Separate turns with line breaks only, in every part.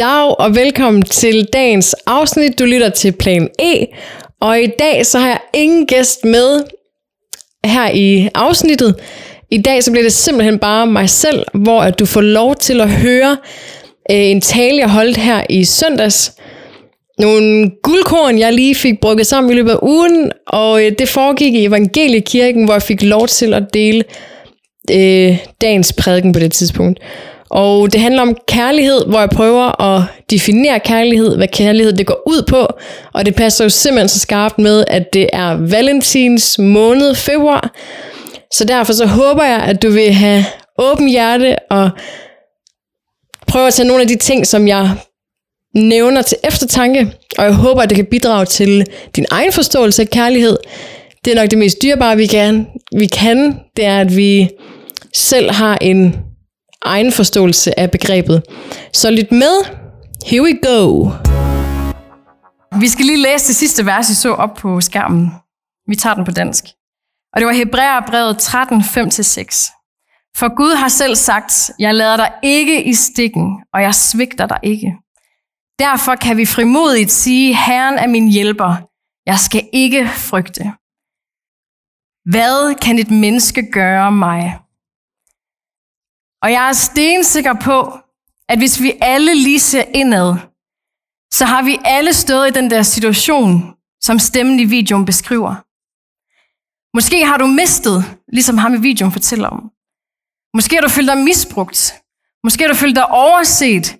Dag og velkommen til dagens afsnit. Du lytter til Plan E, og i dag så har jeg ingen gæst med her i afsnittet. I dag så bliver det simpelthen bare mig selv, hvor at du får lov til at høre øh, en tale, jeg holdt her i søndags. Nogle guldkorn, jeg lige fik brugt sammen i løbet af ugen, og øh, det foregik i Evangeliekirken, hvor jeg fik lov til at dele øh, dagens prædiken på det tidspunkt. Og det handler om kærlighed, hvor jeg prøver at definere kærlighed, hvad kærlighed det går ud på. Og det passer jo simpelthen så skarpt med, at det er valentins måned, februar. Så derfor så håber jeg, at du vil have åben hjerte og prøve at tage nogle af de ting, som jeg nævner til eftertanke. Og jeg håber, at det kan bidrage til din egen forståelse af kærlighed. Det er nok det mest dyrebare, vi kan. Vi kan, det er, at vi selv har en egen forståelse af begrebet. Så lyt med. Here we go.
Vi skal lige læse det sidste vers, I så op på skærmen. Vi tager den på dansk. Og det var Hebræerbrevet 13, 5-6. For Gud har selv sagt, jeg lader dig ikke i stikken, og jeg svigter dig ikke. Derfor kan vi frimodigt sige, Herren er min hjælper. Jeg skal ikke frygte. Hvad kan et menneske gøre mig? Og jeg er stensikker på, at hvis vi alle lige ser indad, så har vi alle stået i den der situation, som stemmen i videoen beskriver. Måske har du mistet, ligesom ham i videoen fortæller om. Måske har du følt dig misbrugt. Måske har du følt dig overset.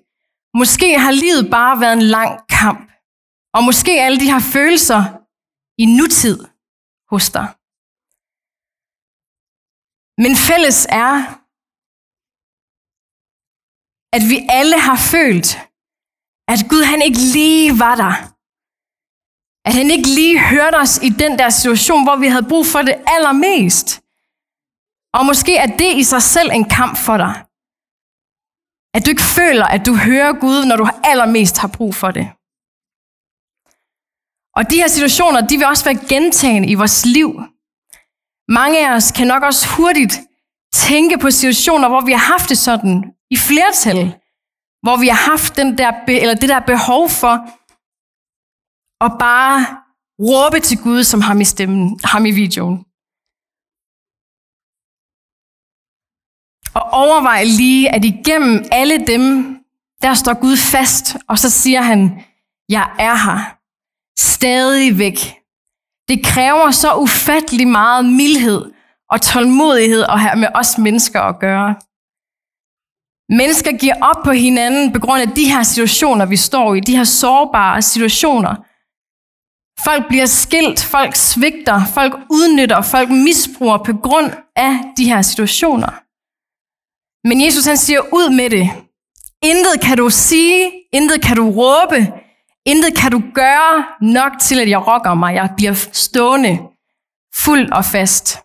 Måske har livet bare været en lang kamp. Og måske alle de her følelser i nutid hos dig. Men fælles er, at vi alle har følt, at Gud han ikke lige var der. At han ikke lige hørte os i den der situation, hvor vi havde brug for det allermest. Og måske er det i sig selv en kamp for dig. At du ikke føler, at du hører Gud, når du allermest har brug for det. Og de her situationer, de vil også være gentagende i vores liv. Mange af os kan nok også hurtigt tænke på situationer, hvor vi har haft det sådan, i flertal, hvor vi har haft den der, eller det der behov for at bare råbe til Gud, som ham i stemmen, ham i videoen. Og overvej lige, at igennem alle dem, der står Gud fast, og så siger han, jeg er her. Stadig væk. Det kræver så ufattelig meget mildhed og tålmodighed at have med os mennesker at gøre. Mennesker giver op på hinanden på grund af de her situationer, vi står i, de her sårbare situationer. Folk bliver skilt, folk svigter, folk udnytter, folk misbruger på grund af de her situationer. Men Jesus han siger ud med det. Intet kan du sige, intet kan du råbe, intet kan du gøre nok til, at jeg rokker mig. Jeg bliver stående, fuld og fast.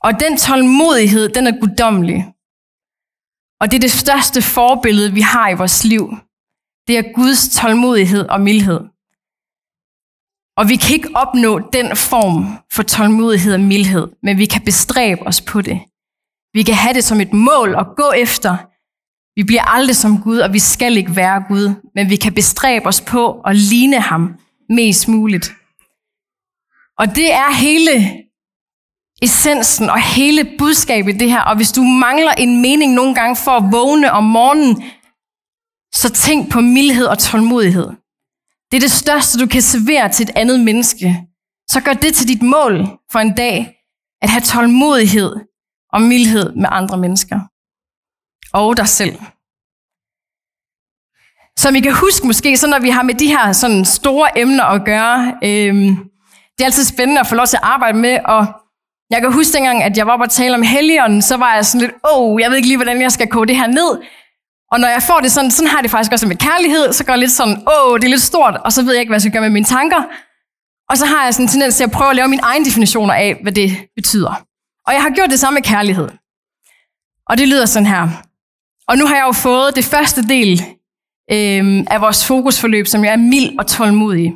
Og den tålmodighed, den er guddommelig. Og det er det største forbillede, vi har i vores liv. Det er Guds tålmodighed og mildhed. Og vi kan ikke opnå den form for tålmodighed og mildhed, men vi kan bestræbe os på det. Vi kan have det som et mål at gå efter. Vi bliver aldrig som Gud, og vi skal ikke være Gud, men vi kan bestræbe os på at ligne ham mest muligt. Og det er hele essensen og hele budskabet i det her. Og hvis du mangler en mening nogle gange for at vågne om morgenen, så tænk på mildhed og tålmodighed. Det er det største, du kan servere til et andet menneske. Så gør det til dit mål for en dag, at have tålmodighed og mildhed med andre mennesker. Og dig selv. Som I kan huske måske, så når vi har med de her sådan store emner at gøre, øh, det er altid spændende at få lov til at arbejde med, og jeg kan huske dengang, at jeg var oppe og tale om helligånden, så var jeg sådan lidt, åh, oh, jeg ved ikke lige, hvordan jeg skal koge det her ned. Og når jeg får det sådan, sådan har det faktisk også med kærlighed, så går jeg lidt sådan, åh, oh, det er lidt stort, og så ved jeg ikke, hvad jeg skal gøre med mine tanker. Og så har jeg sådan en tendens til at prøve at lave mine egne definitioner af, hvad det betyder. Og jeg har gjort det samme med kærlighed. Og det lyder sådan her. Og nu har jeg jo fået det første del øh, af vores fokusforløb, som jeg er mild og tålmodig.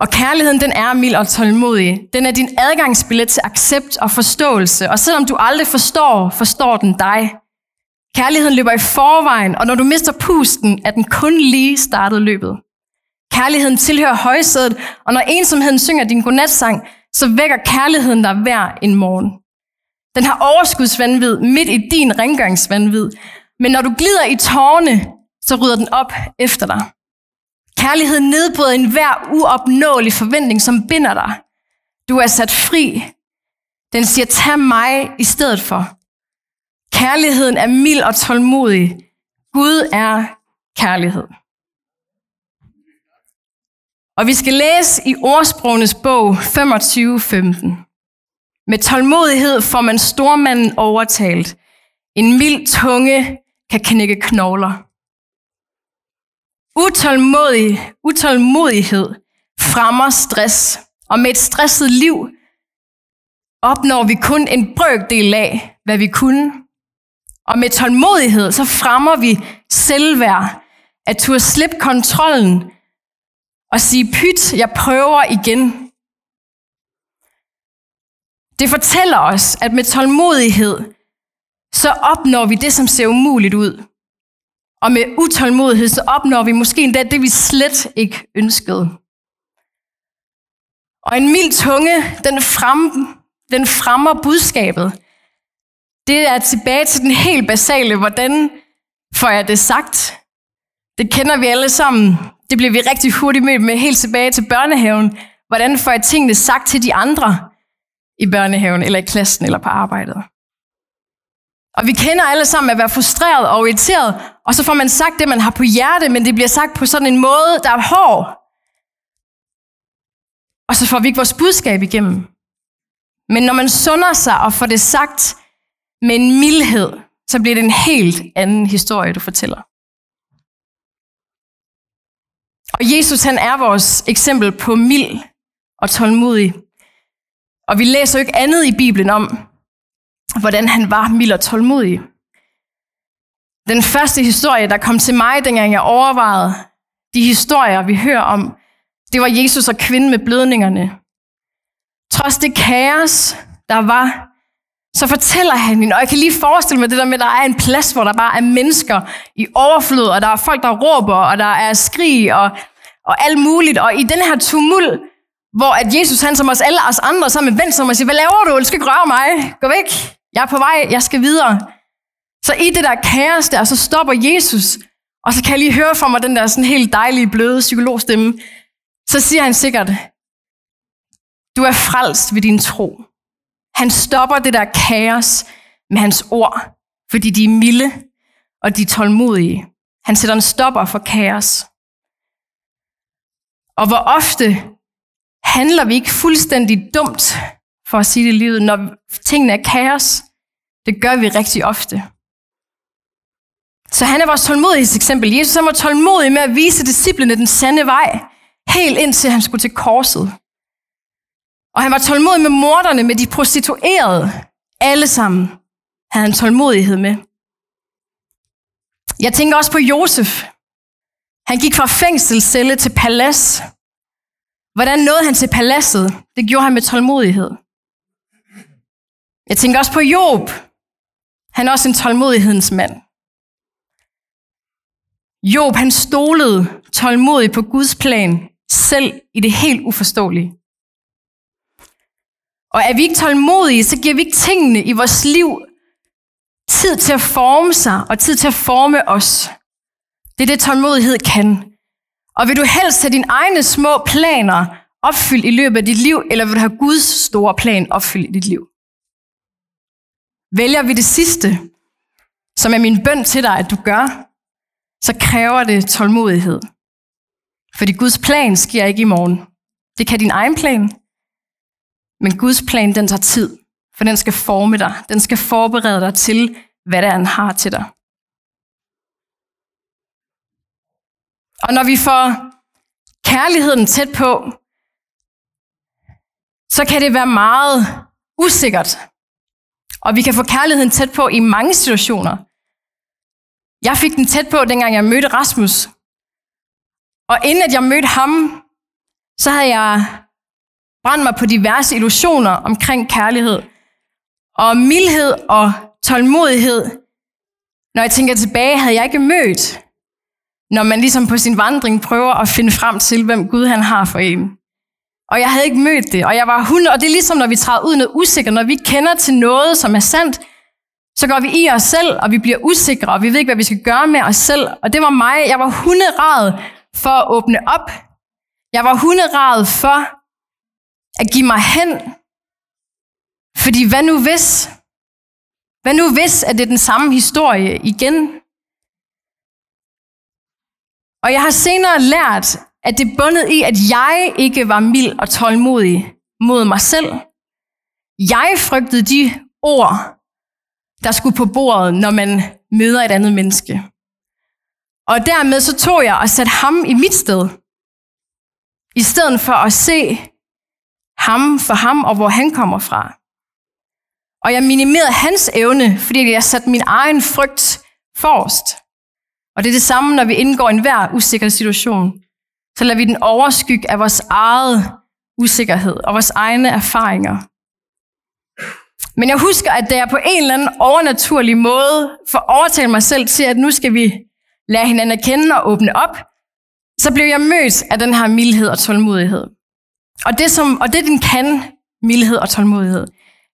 Og kærligheden, den er mild og tålmodig. Den er din adgangsbillet til accept og forståelse. Og selvom du aldrig forstår, forstår den dig. Kærligheden løber i forvejen, og når du mister pusten, er den kun lige startet løbet. Kærligheden tilhører højsædet, og når ensomheden synger din godnatsang, så vækker kærligheden dig hver en morgen. Den har overskudsvandvid midt i din rengøringsvandvid, men når du glider i tårne, så rydder den op efter dig. Kærlighed nedbryder enhver uopnåelig forventning, som binder dig. Du er sat fri. Den siger, tag mig i stedet for. Kærligheden er mild og tålmodig. Gud er kærlighed. Og vi skal læse i ordsprogenes bog 25.15. Med tålmodighed får man stormanden overtalt. En mild tunge kan knække knogler. Utålmodig, utålmodighed fremmer stress, og med et stresset liv opnår vi kun en brøkdel af, hvad vi kunne. Og med tålmodighed, så fremmer vi selvværd, at turde slippe kontrollen og sige, pyt, jeg prøver igen. Det fortæller os, at med tålmodighed, så opnår vi det, som ser umuligt ud. Og med utålmodighed, så opnår vi måske endda det, vi slet ikke ønskede. Og en mild tunge, den, frem, den fremmer budskabet. Det er tilbage til den helt basale, hvordan får jeg det sagt? Det kender vi alle sammen. Det bliver vi rigtig hurtigt mødt med helt tilbage til børnehaven. Hvordan får jeg tingene sagt til de andre i børnehaven, eller i klassen, eller på arbejdet? Og vi kender alle sammen at være frustreret og irriteret, og så får man sagt det, man har på hjerte, men det bliver sagt på sådan en måde, der er hård. Og så får vi ikke vores budskab igennem. Men når man sunder sig og får det sagt med en mildhed, så bliver det en helt anden historie, du fortæller. Og Jesus han er vores eksempel på mild og tålmodig. Og vi læser jo ikke andet i Bibelen om, hvordan han var mild og tålmodig. Den første historie, der kom til mig, dengang jeg overvejede de historier, vi hører om, det var Jesus og kvinden med blødningerne. Trods det kaos, der var, så fortæller han hende, og jeg kan lige forestille mig det der med, at der er en plads, hvor der bare er mennesker i overflod, og der er folk, der råber, og der er skrig, og, og alt muligt. Og i den her tumult, hvor at Jesus, han som os alle os andre, sammen med vendt som og siger, hvad laver du? Du skal ikke røre mig. Gå væk. Jeg er på vej. Jeg skal videre. Så i det der kaos der, så stopper Jesus, og så kan jeg lige høre fra mig den der sådan helt dejlige, bløde psykologstemme. Så siger han sikkert, du er frelst ved din tro. Han stopper det der kaos med hans ord, fordi de er milde, og de er tålmodige. Han sætter en stopper for kaos. Og hvor ofte handler vi ikke fuldstændig dumt, for at sige det i livet, når tingene er kaos? Det gør vi rigtig ofte. Så han er vores tålmodighedseksempel. Jesus han var tålmodig med at vise disciplene den sande vej, helt indtil han skulle til korset. Og han var tålmodig med morderne, med de prostituerede. Alle sammen havde han tålmodighed med. Jeg tænker også på Josef. Han gik fra fængselscelle til palads. Hvordan nåede han til paladset? Det gjorde han med tålmodighed. Jeg tænker også på Job. Han er også en tålmodighedens mand. Job, han stolede tålmodigt på Guds plan, selv i det helt uforståelige. Og er vi ikke tålmodige, så giver vi ikke tingene i vores liv tid til at forme sig og tid til at forme os. Det er det, tålmodighed kan. Og vil du helst have dine egne små planer opfyldt i løbet af dit liv, eller vil du have Guds store plan opfyldt i dit liv? Vælger vi det sidste, som er min bøn til dig, at du gør, så kræver det tålmodighed. Fordi Guds plan sker ikke i morgen. Det kan din egen plan. Men Guds plan, den tager tid. For den skal forme dig. Den skal forberede dig til, hvad det er, han har til dig. Og når vi får kærligheden tæt på, så kan det være meget usikkert. Og vi kan få kærligheden tæt på i mange situationer. Jeg fik den tæt på, dengang jeg mødte Rasmus. Og inden at jeg mødte ham, så havde jeg brændt mig på diverse illusioner omkring kærlighed. Og mildhed og tålmodighed, Når jeg tænker tilbage, havde jeg ikke mødt, når man ligesom på sin vandring prøver at finde frem til, hvem Gud han har for en. Og jeg havde ikke mødt det, og jeg var hund, og det er ligesom, når vi træder ud noget usikkert, når vi kender til noget, som er sandt, så går vi i os selv, og vi bliver usikre, og vi ved ikke, hvad vi skal gøre med os selv. Og det var mig. Jeg var hunderad for at åbne op. Jeg var hunderad for at give mig hen. Fordi hvad nu hvis? Hvad nu hvis, at det er den samme historie igen? Og jeg har senere lært, at det bundet i, at jeg ikke var mild og tålmodig mod mig selv. Jeg frygtede de ord, der skulle på bordet, når man møder et andet menneske. Og dermed så tog jeg og satte ham i mit sted. I stedet for at se ham for ham og hvor han kommer fra. Og jeg minimerede hans evne, fordi jeg satte min egen frygt forrest. Og det er det samme, når vi indgår i enhver usikker situation. Så lader vi den overskygge af vores eget usikkerhed og vores egne erfaringer. Men jeg husker, at da jeg på en eller anden overnaturlig måde får overtalt mig selv til, at nu skal vi lære hinanden at kende og åbne op, så blev jeg mødt af den her mildhed og tålmodighed. Og det, som, og det den kan, mildhed og tålmodighed,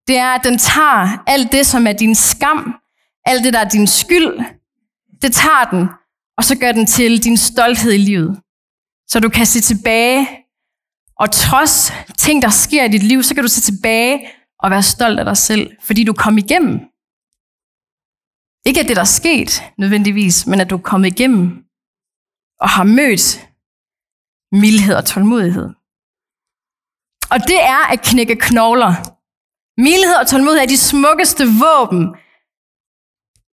det er, at den tager alt det, som er din skam, alt det, der er din skyld, det tager den, og så gør den til din stolthed i livet. Så du kan se tilbage, og trods ting, der sker i dit liv, så kan du se tilbage og være stolt af dig selv, fordi du kom igennem. Ikke at det, der er sket nødvendigvis, men at du er kommet igennem og har mødt mildhed og tålmodighed. Og det er at knække knogler. Mildhed og tålmodighed er de smukkeste våben,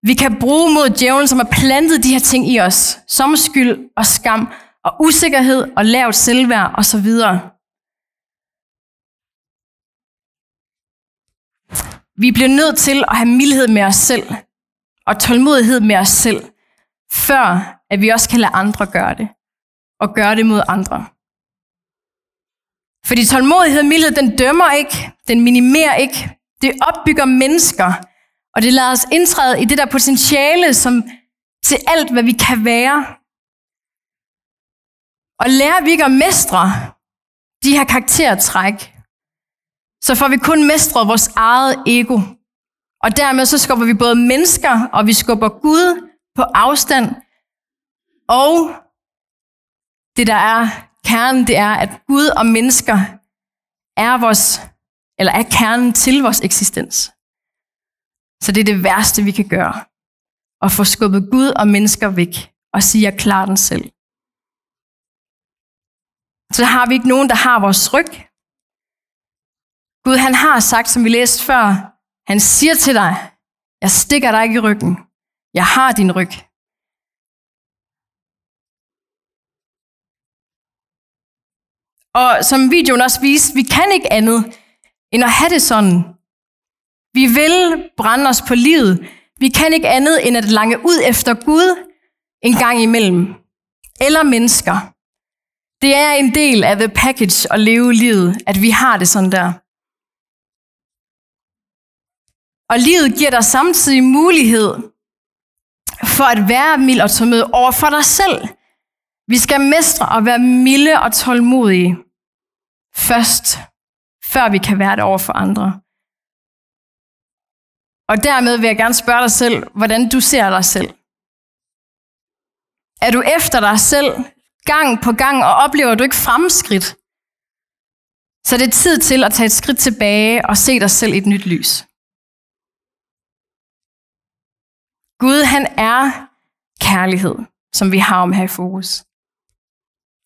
vi kan bruge mod djævlen, som har plantet de her ting i os, som skyld og skam og usikkerhed og lavt selvværd osv. Vi bliver nødt til at have mildhed med os selv og tålmodighed med os selv, før at vi også kan lade andre gøre det og gøre det mod andre. Fordi tålmodighed og mildhed, den dømmer ikke, den minimerer ikke, det opbygger mennesker, og det lader os indtræde i det der potentiale, som til alt, hvad vi kan være. Og lærer vi ikke at mestre de her karaktertræk, så får vi kun mestret vores eget ego. Og dermed så skubber vi både mennesker, og vi skubber Gud på afstand. Og det der er kernen, det er, at Gud og mennesker er vores, eller er kernen til vores eksistens. Så det er det værste, vi kan gøre. At få skubbet Gud og mennesker væk og sige, jeg klarer den selv. Så har vi ikke nogen, der har vores ryg. Gud han har sagt, som vi læste før, han siger til dig, jeg stikker dig ikke i ryggen. Jeg har din ryg. Og som videoen også viste, vi kan ikke andet end at have det sådan. Vi vil brænde os på livet. Vi kan ikke andet end at lange ud efter Gud en gang imellem. Eller mennesker. Det er en del af the package at leve livet, at vi har det sådan der. Og livet giver dig samtidig mulighed for at være mild og tålmodig over for dig selv. Vi skal mestre og være milde og tålmodige først, før vi kan være det over for andre. Og dermed vil jeg gerne spørge dig selv, hvordan du ser dig selv. Er du efter dig selv gang på gang, og oplever du ikke fremskridt? Så det er tid til at tage et skridt tilbage og se dig selv i et nyt lys. Gud, han er kærlighed, som vi har om her i fokus.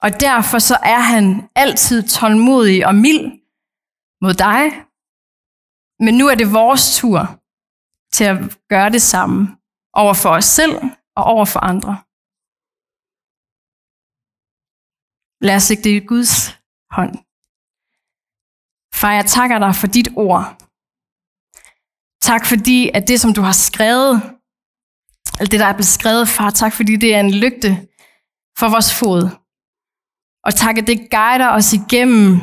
Og derfor så er han altid tålmodig og mild mod dig. Men nu er det vores tur til at gøre det samme over for os selv og over for andre. Lad os ikke det i Guds hånd. Far, jeg takker dig for dit ord. Tak fordi, at det, som du har skrevet, alt det, der er beskrevet, far, tak fordi det er en lygte for vores fod. Og tak, at det guider os igennem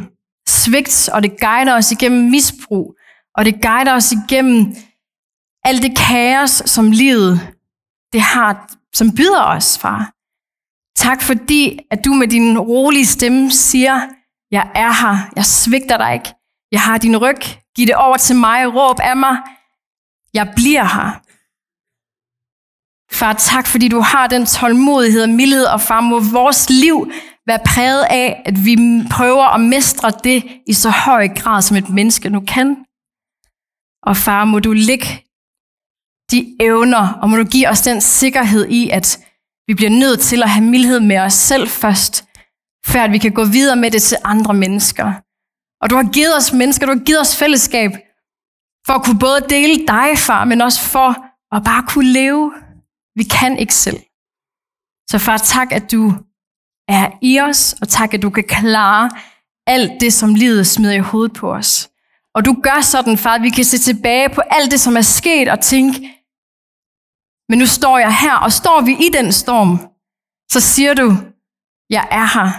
svigt, og det guider os igennem misbrug, og det guider os igennem alt det kaos, som livet det har, som byder os, far. Tak fordi, at du med din rolige stemme siger, jeg er her, jeg svigter dig ikke, jeg har din ryg, giv det over til mig, råb af mig, jeg bliver her. Far, tak fordi du har den tålmodighed og mildhed, og far, må vores liv være præget af, at vi prøver at mestre det i så høj grad, som et menneske nu kan. Og far, må du lægge de evner, og må du give os den sikkerhed i, at vi bliver nødt til at have mildhed med os selv først, før vi kan gå videre med det til andre mennesker. Og du har givet os mennesker, du har givet os fællesskab, for at kunne både dele dig, far, men også for at bare kunne leve. Vi kan ikke selv. Så far, tak, at du er i os, og tak, at du kan klare alt det, som livet smider i hovedet på os. Og du gør sådan, far, at vi kan se tilbage på alt det, som er sket, og tænke, men nu står jeg her, og står vi i den storm, så siger du, jeg er her,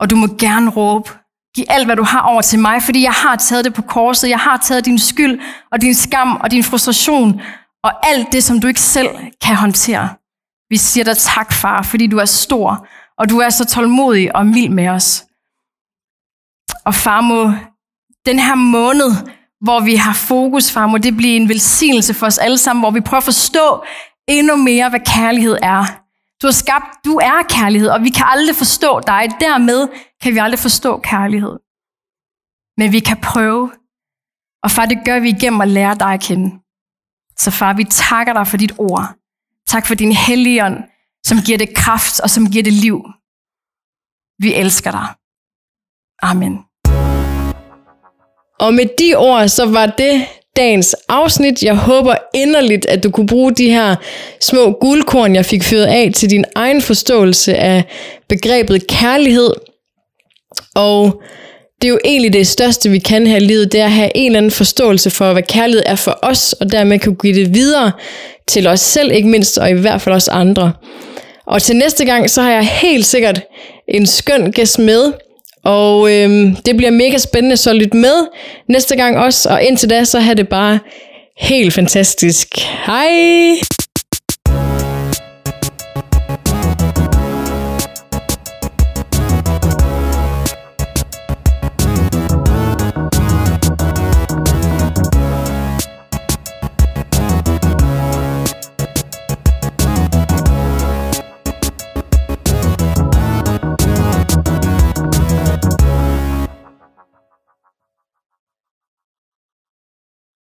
og du må gerne råbe. Giv alt, hvad du har over til mig, fordi jeg har taget det på korset. Jeg har taget din skyld og din skam og din frustration og alt det, som du ikke selv kan håndtere. Vi siger dig tak, far, fordi du er stor, og du er så tålmodig og mild med os. Og far, må den her måned, hvor vi har fokus, far, må det blive en velsignelse for os alle sammen, hvor vi prøver at forstå endnu mere, hvad kærlighed er. Du har skabt, du er kærlighed, og vi kan aldrig forstå dig. Dermed kan vi aldrig forstå kærlighed. Men vi kan prøve. Og far, det gør vi igennem at lære dig at kende. Så far, vi takker dig for dit ord. Tak for din helligånd, som giver det kraft og som giver det liv. Vi elsker dig. Amen.
Og med de ord, så var det dagens afsnit. Jeg håber inderligt, at du kunne bruge de her små guldkorn, jeg fik fyret af til din egen forståelse af begrebet kærlighed. Og det er jo egentlig det største, vi kan have i livet, det er at have en eller anden forståelse for, hvad kærlighed er for os, og dermed kan give det videre til os selv, ikke mindst, og i hvert fald også andre. Og til næste gang, så har jeg helt sikkert en skøn gæst med, og øhm, det bliver mega spændende, så lyt med næste gang også, og indtil da, så har det bare helt fantastisk. Hej!